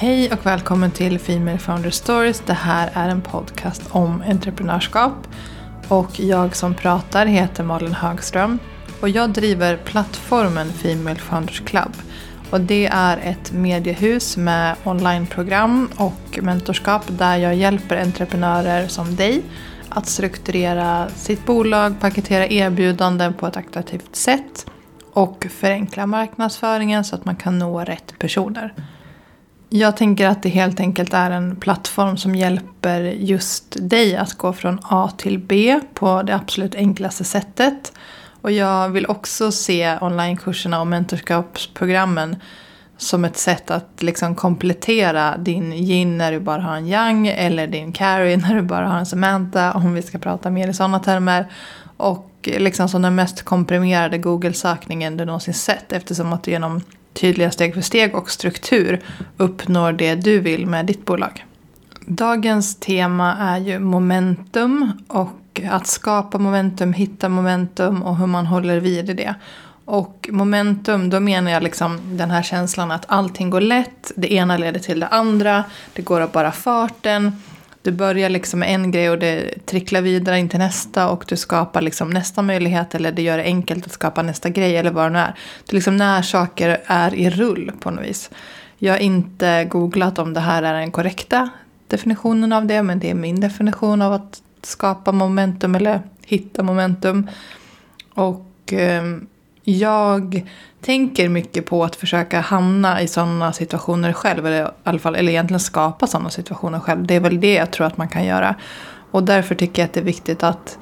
Hej och välkommen till Female Founder Stories. Det här är en podcast om entreprenörskap. Och jag som pratar heter Malin Högström. Och jag driver plattformen Female Founders Club. Och det är ett mediehus med onlineprogram och mentorskap där jag hjälper entreprenörer som dig att strukturera sitt bolag, paketera erbjudanden på ett attraktivt sätt och förenkla marknadsföringen så att man kan nå rätt personer. Jag tänker att det helt enkelt är en plattform som hjälper just dig att gå från A till B på det absolut enklaste sättet. Och jag vill också se onlinekurserna och mentorskapsprogrammen som ett sätt att liksom komplettera din yin när du bara har en yang eller din carry när du bara har en Samantha om vi ska prata mer i sådana termer. Och liksom som den mest komprimerade Google-sökningen du någonsin sett eftersom att du genom tydliga steg för steg och struktur uppnår det du vill med ditt bolag. Dagens tema är ju momentum och att skapa momentum, hitta momentum och hur man håller vid i det. Och momentum, då menar jag liksom den här känslan att allting går lätt, det ena leder till det andra, det går av bara farten. Du börjar liksom med en grej och det tricklar vidare in till nästa och du skapar liksom nästa möjlighet eller det gör det enkelt att skapa nästa grej eller vad det nu är. Det är liksom när saker är i rull på något vis. Jag har inte googlat om det här är den korrekta definitionen av det men det är min definition av att skapa momentum eller hitta momentum. Och eh, jag tänker mycket på att försöka hamna i sådana situationer själv. Eller, i alla fall, eller egentligen skapa sådana situationer själv. Det är väl det jag tror att man kan göra. Och därför tycker jag att det är viktigt att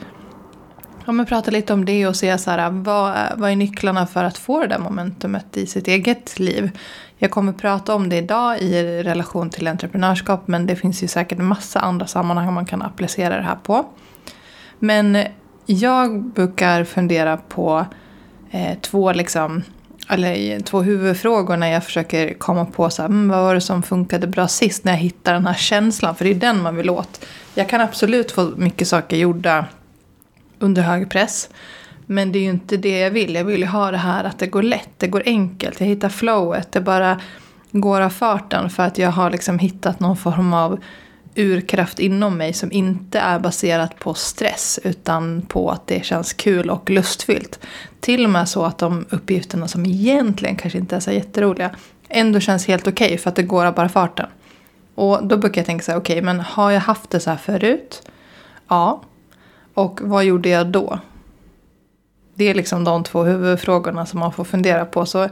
ja, men prata lite om det och se så här, vad, vad är nycklarna för att få det där momentumet i sitt eget liv. Jag kommer prata om det idag i relation till entreprenörskap men det finns ju säkert en massa andra sammanhang man kan applicera det här på. Men jag brukar fundera på Eh, två, liksom, eller, två huvudfrågor när jag försöker komma på så här, mm, vad var det som funkade bra sist när jag hittar den här känslan. För det är den man vill åt. Jag kan absolut få mycket saker gjorda under hög press. Men det är ju inte det jag vill. Jag vill ju ha det här att det går lätt, det går enkelt. Jag hittar flowet, det bara går av farten. För att jag har liksom hittat någon form av urkraft inom mig som inte är baserat på stress utan på att det känns kul och lustfyllt. Till och med så att de uppgifterna som egentligen kanske inte är så jätteroliga ändå känns helt okej okay för att det går av bara farten. Och då brukar jag tänka så här, okej okay, men har jag haft det så här förut? Ja. Och vad gjorde jag då? Det är liksom de två huvudfrågorna som man får fundera på. Så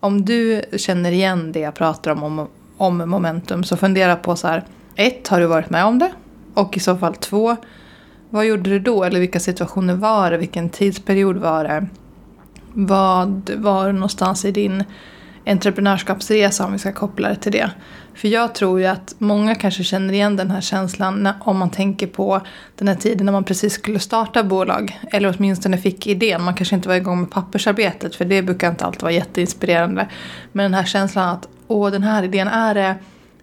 om du känner igen det jag pratar om, om, om momentum så fundera på så här ett, har du varit med om det? Och i så fall två, vad gjorde du då? Eller vilka situationer var det? Vilken tidsperiod var det? Vad var någonstans i din entreprenörskapsresa om vi ska koppla det till det? För jag tror ju att många kanske känner igen den här känslan när, om man tänker på den här tiden när man precis skulle starta bolag. Eller åtminstone fick idén. Man kanske inte var igång med pappersarbetet för det brukar inte alltid vara jätteinspirerande. Men den här känslan att åh den här idén är det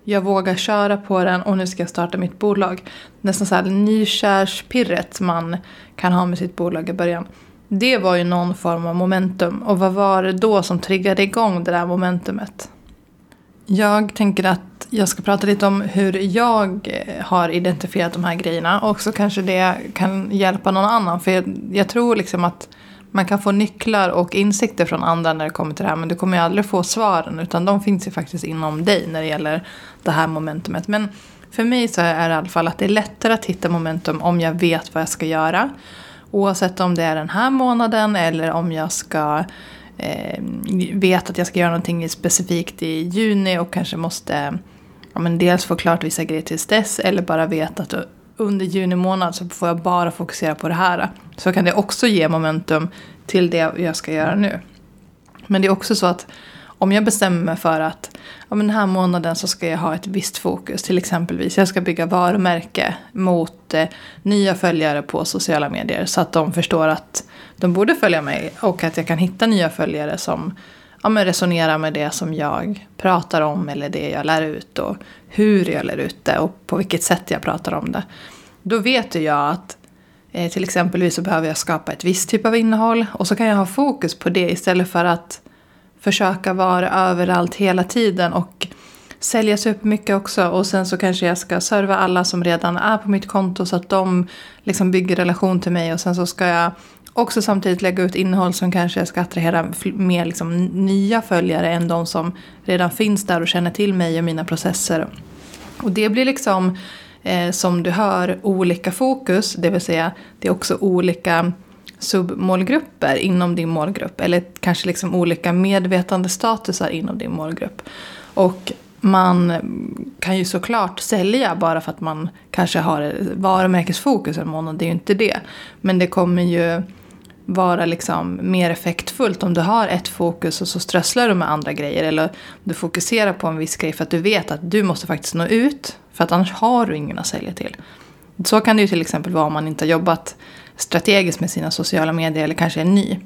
jag vågar köra på den och nu ska jag starta mitt bolag. Nästan så här nykärspirret man kan ha med sitt bolag i början. Det var ju någon form av momentum. Och vad var det då som triggade igång det där momentumet? Jag tänker att jag ska prata lite om hur jag eh, har identifierat de här grejerna. Och så kanske det kan hjälpa någon annan. För jag, jag tror liksom att man kan få nycklar och insikter från andra när det kommer till det här. Men du kommer ju aldrig få svaren. Utan de finns ju faktiskt inom dig när det gäller det här momentumet. Men för mig så är det i alla fall att det är lättare att hitta momentum om jag vet vad jag ska göra. Oavsett om det är den här månaden eller om jag ska eh, vet att jag ska göra någonting specifikt i juni och kanske måste ja, men dels få klart vissa grejer tills dess eller bara vet att under juni månad så får jag bara fokusera på det här. Så kan det också ge momentum till det jag ska göra nu. Men det är också så att om jag bestämmer mig för att ja, men den här månaden så ska jag ha ett visst fokus. Till exempelvis jag ska bygga varumärke mot eh, nya följare på sociala medier. Så att de förstår att de borde följa mig. Och att jag kan hitta nya följare som ja, men resonerar med det som jag pratar om. Eller det jag lär ut. Och hur jag lär ut det. Och på vilket sätt jag pratar om det. Då vet jag att eh, till exempelvis så behöver jag skapa ett visst typ av innehåll. Och så kan jag ha fokus på det istället för att försöka vara överallt hela tiden och sälja supermycket också. Och sen så kanske jag ska serva alla som redan är på mitt konto så att de liksom bygger relation till mig. Och sen så ska jag också samtidigt lägga ut innehåll som kanske ska attrahera mer liksom nya följare än de som redan finns där och känner till mig och mina processer. Och det blir liksom, eh, som du hör, olika fokus. Det vill säga, det är också olika submålgrupper inom din målgrupp. Eller kanske liksom olika medvetandestatusar inom din målgrupp. Och man kan ju såklart sälja bara för att man kanske har varumärkesfokus en månad. Det är ju inte det. Men det kommer ju vara liksom mer effektfullt om du har ett fokus och så strösslar du med andra grejer. Eller du fokuserar på en viss grej för att du vet att du måste faktiskt nå ut. För att annars har du ingen att sälja till. Så kan det ju till exempel vara om man inte har jobbat strategiskt med sina sociala medier eller kanske är ny.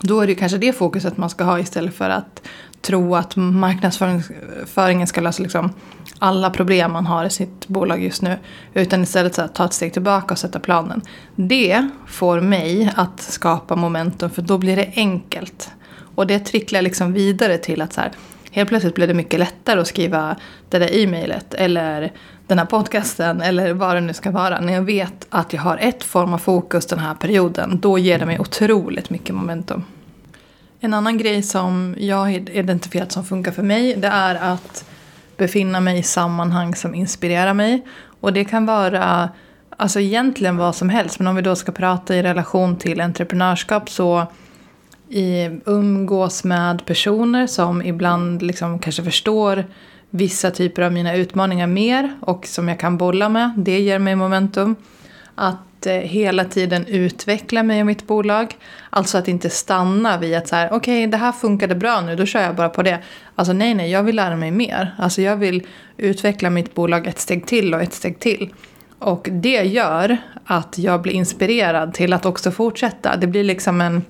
Då är det kanske det fokuset man ska ha istället för att tro att marknadsföringen ska lösa liksom alla problem man har i sitt bolag just nu. Utan istället så ta ett steg tillbaka och sätta planen. Det får mig att skapa momentum för då blir det enkelt. Och det tricklar liksom vidare till att så här, helt plötsligt blir det mycket lättare att skriva det där e-mailet eller den här podcasten eller vad det nu ska vara. När jag vet att jag har ett form av fokus den här perioden, då ger det mig otroligt mycket momentum. En annan grej som jag har identifierat som funkar för mig, det är att befinna mig i sammanhang som inspirerar mig. Och det kan vara alltså egentligen vad som helst, men om vi då ska prata i relation till entreprenörskap så i, umgås med personer som ibland liksom kanske förstår vissa typer av mina utmaningar mer och som jag kan bolla med. Det ger mig momentum. Att eh, hela tiden utveckla mig och mitt bolag. Alltså att inte stanna vid att så här, okej okay, det här funkade bra nu, då kör jag bara på det. Alltså nej, nej, jag vill lära mig mer. Alltså jag vill utveckla mitt bolag ett steg till och ett steg till. Och det gör att jag blir inspirerad till att också fortsätta. Det blir liksom en,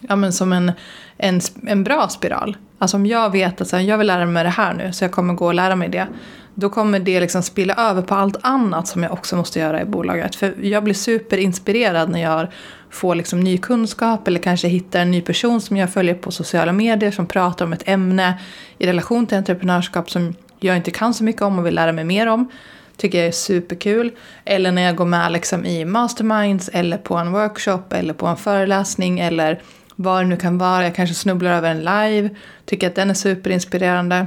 ja men som en, en, en bra spiral. Alltså om jag vet att så här, jag vill lära mig det här nu, så jag kommer gå och lära mig det. Då kommer det liksom spilla över på allt annat som jag också måste göra i bolaget. För jag blir superinspirerad när jag får liksom ny kunskap eller kanske hittar en ny person som jag följer på sociala medier som pratar om ett ämne i relation till entreprenörskap som jag inte kan så mycket om och vill lära mig mer om. Tycker jag är superkul. Eller när jag går med liksom i masterminds eller på en workshop eller på en föreläsning eller vad det nu kan vara. Jag kanske snubblar över en live, tycker att den är superinspirerande.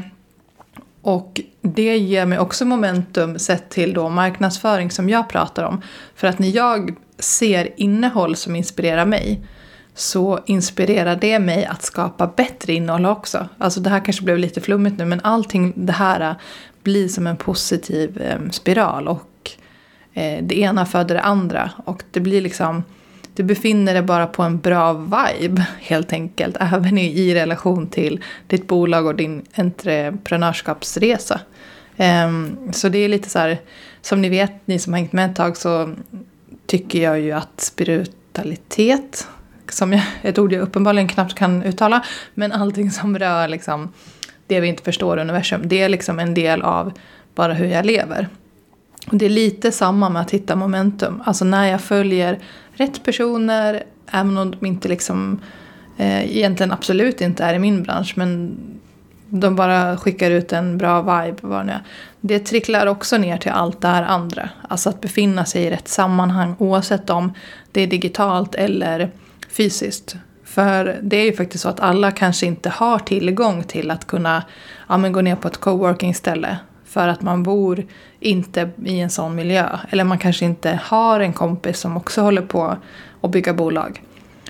Och det ger mig också momentum sett till då marknadsföring som jag pratar om. För att när jag ser innehåll som inspirerar mig så inspirerar det mig att skapa bättre innehåll också. Alltså det här kanske blev lite flummigt nu men allting det här blir som en positiv eh, spiral och eh, det ena föder det andra och det blir liksom du befinner dig bara på en bra vibe helt enkelt. Även i, i relation till ditt bolag och din entreprenörskapsresa. Um, så det är lite så här, som ni vet, ni som har hängt med ett tag så tycker jag ju att spiritualitet, som jag, ett ord jag uppenbarligen knappt kan uttala, men allting som rör liksom det vi inte förstår i universum, det är liksom en del av bara hur jag lever. Och det är lite samma med att hitta momentum. Alltså när jag följer rätt personer, även om de inte liksom eh, egentligen absolut inte är i min bransch, men de bara skickar ut en bra vibe. Vad det, det tricklar också ner till allt det här andra. Alltså att befinna sig i rätt sammanhang oavsett om det är digitalt eller fysiskt. För det är ju faktiskt så att alla kanske inte har tillgång till att kunna ja, men gå ner på ett coworking ställe för att man bor inte i en sån miljö. Eller man kanske inte har en kompis som också håller på att bygga bolag.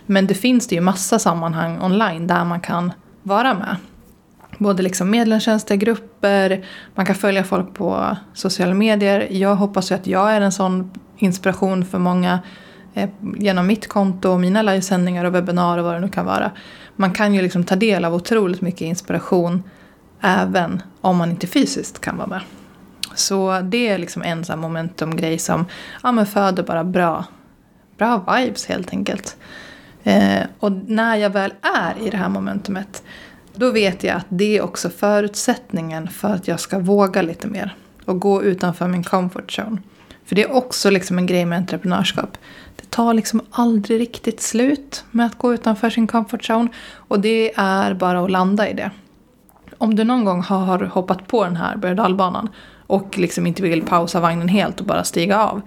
Men det finns det ju massa sammanhang online där man kan vara med. Både liksom medlemstjänster, grupper, man kan följa folk på sociala medier. Jag hoppas ju att jag är en sån inspiration för många eh, genom mitt konto och mina livesändningar och webbinarier och vad det nu kan vara. Man kan ju liksom ta del av otroligt mycket inspiration även om man inte fysiskt kan vara med. Så det är liksom en sån momentumgrej som ja, men föder bara bra, bra vibes helt enkelt. Eh, och när jag väl är i det här momentumet då vet jag att det är också förutsättningen för att jag ska våga lite mer och gå utanför min comfort zone. För det är också liksom en grej med entreprenörskap. Det tar liksom aldrig riktigt slut med att gå utanför sin comfort zone och det är bara att landa i det. Om du någon gång har hoppat på den här berg och och liksom inte vill pausa vagnen helt och bara stiga av.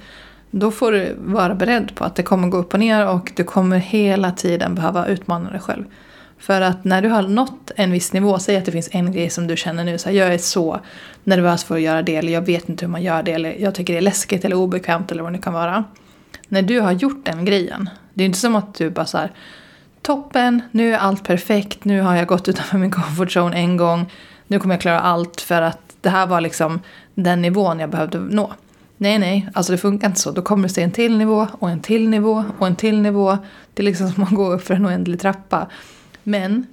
Då får du vara beredd på att det kommer gå upp och ner och du kommer hela tiden behöva utmana dig själv. För att när du har nått en viss nivå, säg att det finns en grej som du känner nu, så här, jag är så nervös för att göra det, eller jag vet inte hur man gör det, eller jag tycker det är läskigt eller obekvämt eller vad det nu kan vara. När du har gjort den grejen, det är inte som att du bara så här, toppen, nu är allt perfekt, nu har jag gått utanför min comfort zone en gång, nu kommer jag klara allt för att det här var liksom den nivån jag behövde nå. Nej, nej, alltså det funkar inte så. Då kommer det sig en till nivå och en till nivå och en till nivå. Det är liksom som att gå upp för en oändlig trappa. Men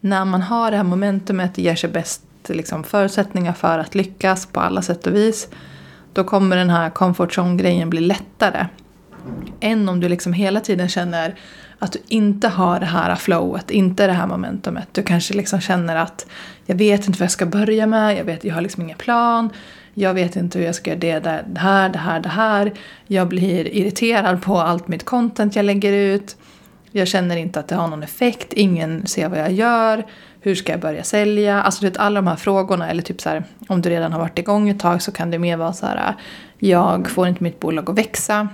när man har det här momentumet, ger sig bäst liksom, förutsättningar för att lyckas på alla sätt och vis. Då kommer den här comfort zone-grejen bli lättare. Än om du liksom hela tiden känner att du inte har det här flowet, inte det här momentumet. Du kanske liksom känner att jag vet inte vad jag ska börja med, jag, vet, jag har liksom ingen plan. Jag vet inte hur jag ska göra det, det här, det här, det här. Jag blir irriterad på allt mitt content jag lägger ut. Jag känner inte att det har någon effekt, ingen ser vad jag gör. Hur ska jag börja sälja? Alltså vet, alla de här frågorna, eller typ så här, om du redan har varit igång ett tag så kan det mer vara så här, jag får inte mitt bolag att växa.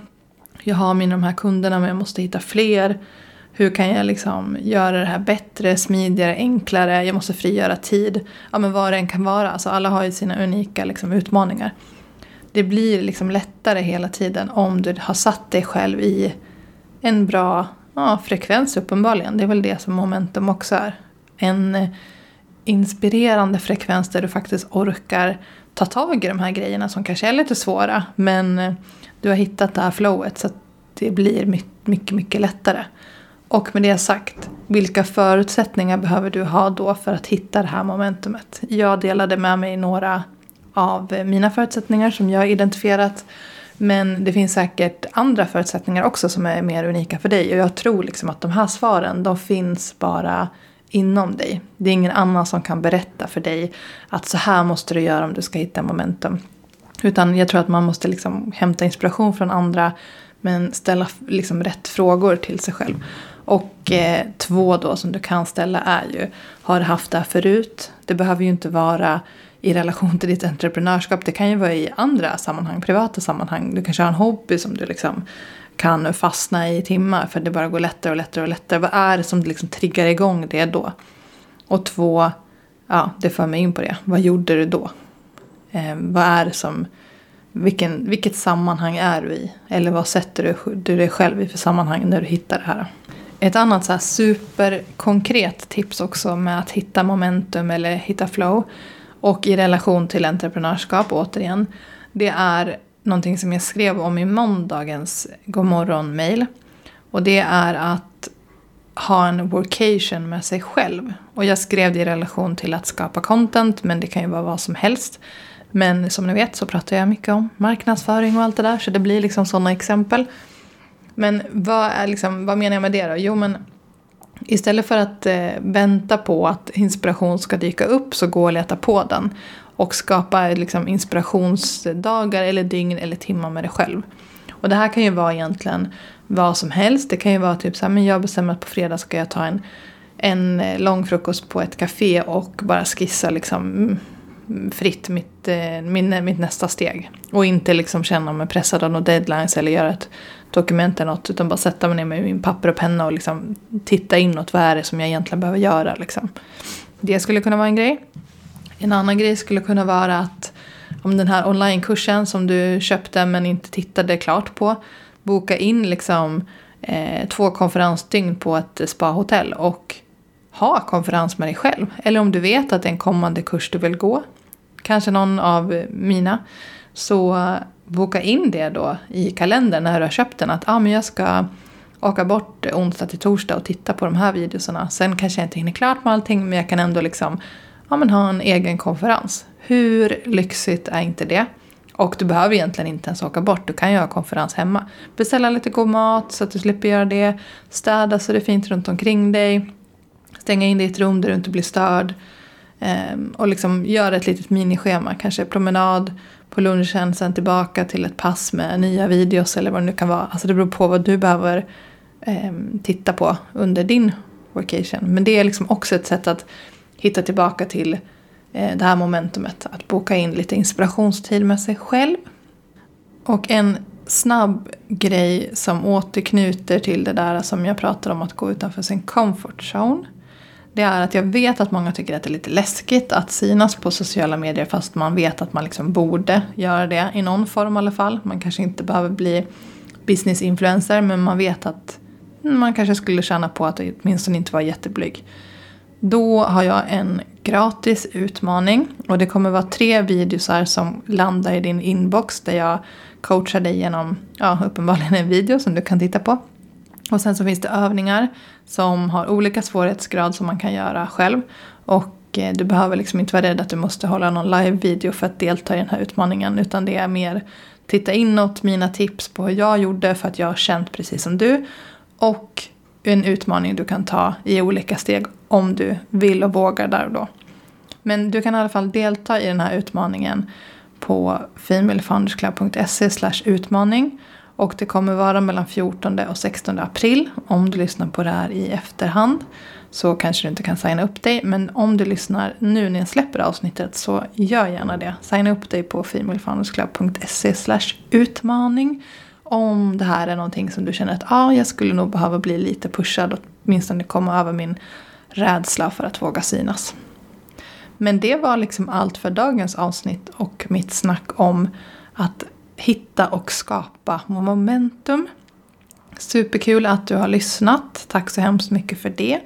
Jag har mina de här kunderna men jag måste hitta fler. Hur kan jag liksom göra det här bättre, smidigare, enklare? Jag måste frigöra tid. Ja men vad det än kan vara. Alltså alla har ju sina unika liksom, utmaningar. Det blir liksom lättare hela tiden om du har satt dig själv i en bra ja, frekvens uppenbarligen. Det är väl det som momentum också är. En eh, inspirerande frekvens där du faktiskt orkar ta tag i de här grejerna som kanske är lite svåra. Men eh, du har hittat det här flowet så att det blir mycket, mycket lättare. Och med det sagt, vilka förutsättningar behöver du ha då för att hitta det här momentumet? Jag delade med mig några av eh, mina förutsättningar som jag har identifierat. Men det finns säkert andra förutsättningar också som är mer unika för dig. Och jag tror liksom att de här svaren, de finns bara inom dig. Det är ingen annan som kan berätta för dig att så här måste du göra om du ska hitta momentum. Utan jag tror att man måste liksom hämta inspiration från andra men ställa liksom rätt frågor till sig själv. Och eh, två då som du kan ställa är ju, har du haft det här förut? Det behöver ju inte vara i relation till ditt entreprenörskap. Det kan ju vara i andra sammanhang, privata sammanhang. Du kanske har en hobby som du liksom kan fastna i timmar för det bara går lättare och lättare och lättare. Vad är det som liksom triggar igång det då? Och två, ja, det för mig in på det. Vad gjorde du då? Eh, vad är det som, vilken, vilket sammanhang är du i? Eller vad sätter du, du dig själv i för sammanhang när du hittar det här? Ett annat så här superkonkret tips också med att hitta momentum eller hitta flow och i relation till entreprenörskap återigen. Det är någonting som jag skrev om i måndagens godmorgon-mail. Och det är att ha en workation med sig själv. Och jag skrev det i relation till att skapa content, men det kan ju vara vad som helst. Men som ni vet så pratar jag mycket om marknadsföring och allt det där, så det blir liksom sådana exempel. Men vad, är liksom, vad menar jag med det då? Jo men istället för att eh, vänta på att inspiration ska dyka upp så gå och leta på den. Och skapa liksom, inspirationsdagar eller dygn eller timmar med dig själv. Och det här kan ju vara egentligen vad som helst. Det kan ju vara typ så här, men jag bestämmer att på fredag ska jag ta en, en eh, lång frukost på ett café och bara skissa liksom mm, fritt mitt, eh, min, mitt nästa steg. Och inte liksom känna mig pressad av några deadlines eller göra ett dokument eller något. Utan bara sätta mig ner med min papper och penna och liksom titta inåt. Vad är det som jag egentligen behöver göra liksom. Det skulle kunna vara en grej. En annan grej skulle kunna vara att om den här onlinekursen som du köpte men inte tittade klart på. Boka in liksom eh, två konferensdygn på ett spahotell och ha konferens med dig själv. Eller om du vet att det är en kommande kurs du vill gå. Kanske någon av mina. Så boka in det då i kalendern när du har köpt den. Att ah, men jag ska åka bort onsdag till torsdag och titta på de här videorna. Sen kanske jag inte hinner klart med allting men jag kan ändå liksom ja, men ha en egen konferens. Hur lyxigt är inte det? Och du behöver egentligen inte ens åka bort, du kan ju ha konferens hemma. Beställa lite god mat så att du slipper göra det. Städa så det är fint runt omkring dig. Stänga in dig i ett rum där du inte blir störd. Ehm, och liksom göra ett litet minischema, kanske promenad på lunchen, sen tillbaka till ett pass med nya videos eller vad det nu kan vara. Alltså det beror på vad du behöver ehm, titta på under din workation. Men det är liksom också ett sätt att hitta tillbaka till eh, det här momentumet. Att boka in lite inspirationstid med sig själv. Och en snabb grej som återknyter till det där som jag pratade om att gå utanför sin comfort zone. Det är att jag vet att många tycker att det är lite läskigt att synas på sociala medier fast man vet att man liksom borde göra det i någon form i alla fall. Man kanske inte behöver bli business influencer men man vet att man kanske skulle tjäna på att åtminstone inte vara jätteblyg. Då har jag en gratis utmaning och det kommer vara tre videosar som landar i din inbox där jag coachar dig genom, ja uppenbarligen en video som du kan titta på. Och sen så finns det övningar som har olika svårighetsgrad som man kan göra själv. Och eh, du behöver liksom inte vara rädd att du måste hålla någon live-video för att delta i den här utmaningen. Utan det är mer titta inåt, mina tips på hur jag gjorde för att jag har känt precis som du. Och en utmaning du kan ta i olika steg om du vill och vågar där och då. Men du kan i alla fall delta i den här utmaningen på femalefoundersclub.se utmaning. Och det kommer vara mellan 14 och 16 april. Om du lyssnar på det här i efterhand så kanske du inte kan signa upp dig. Men om du lyssnar nu när jag släpper avsnittet så gör gärna det. Signa upp dig på femalefoundersclub.se utmaning. Om det här är någonting som du känner att ah, jag skulle nog behöva bli lite pushad. Åtminstone komma över min rädsla för att våga synas. Men det var liksom allt för dagens avsnitt och mitt snack om att hitta och skapa momentum. Superkul att du har lyssnat. Tack så hemskt mycket för det.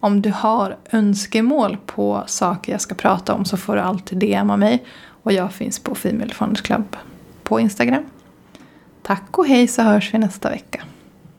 Om du har önskemål på saker jag ska prata om så får du alltid DMa mig. Och jag finns på Female Founders Club på Instagram. Tack och hej så hörs vi nästa vecka.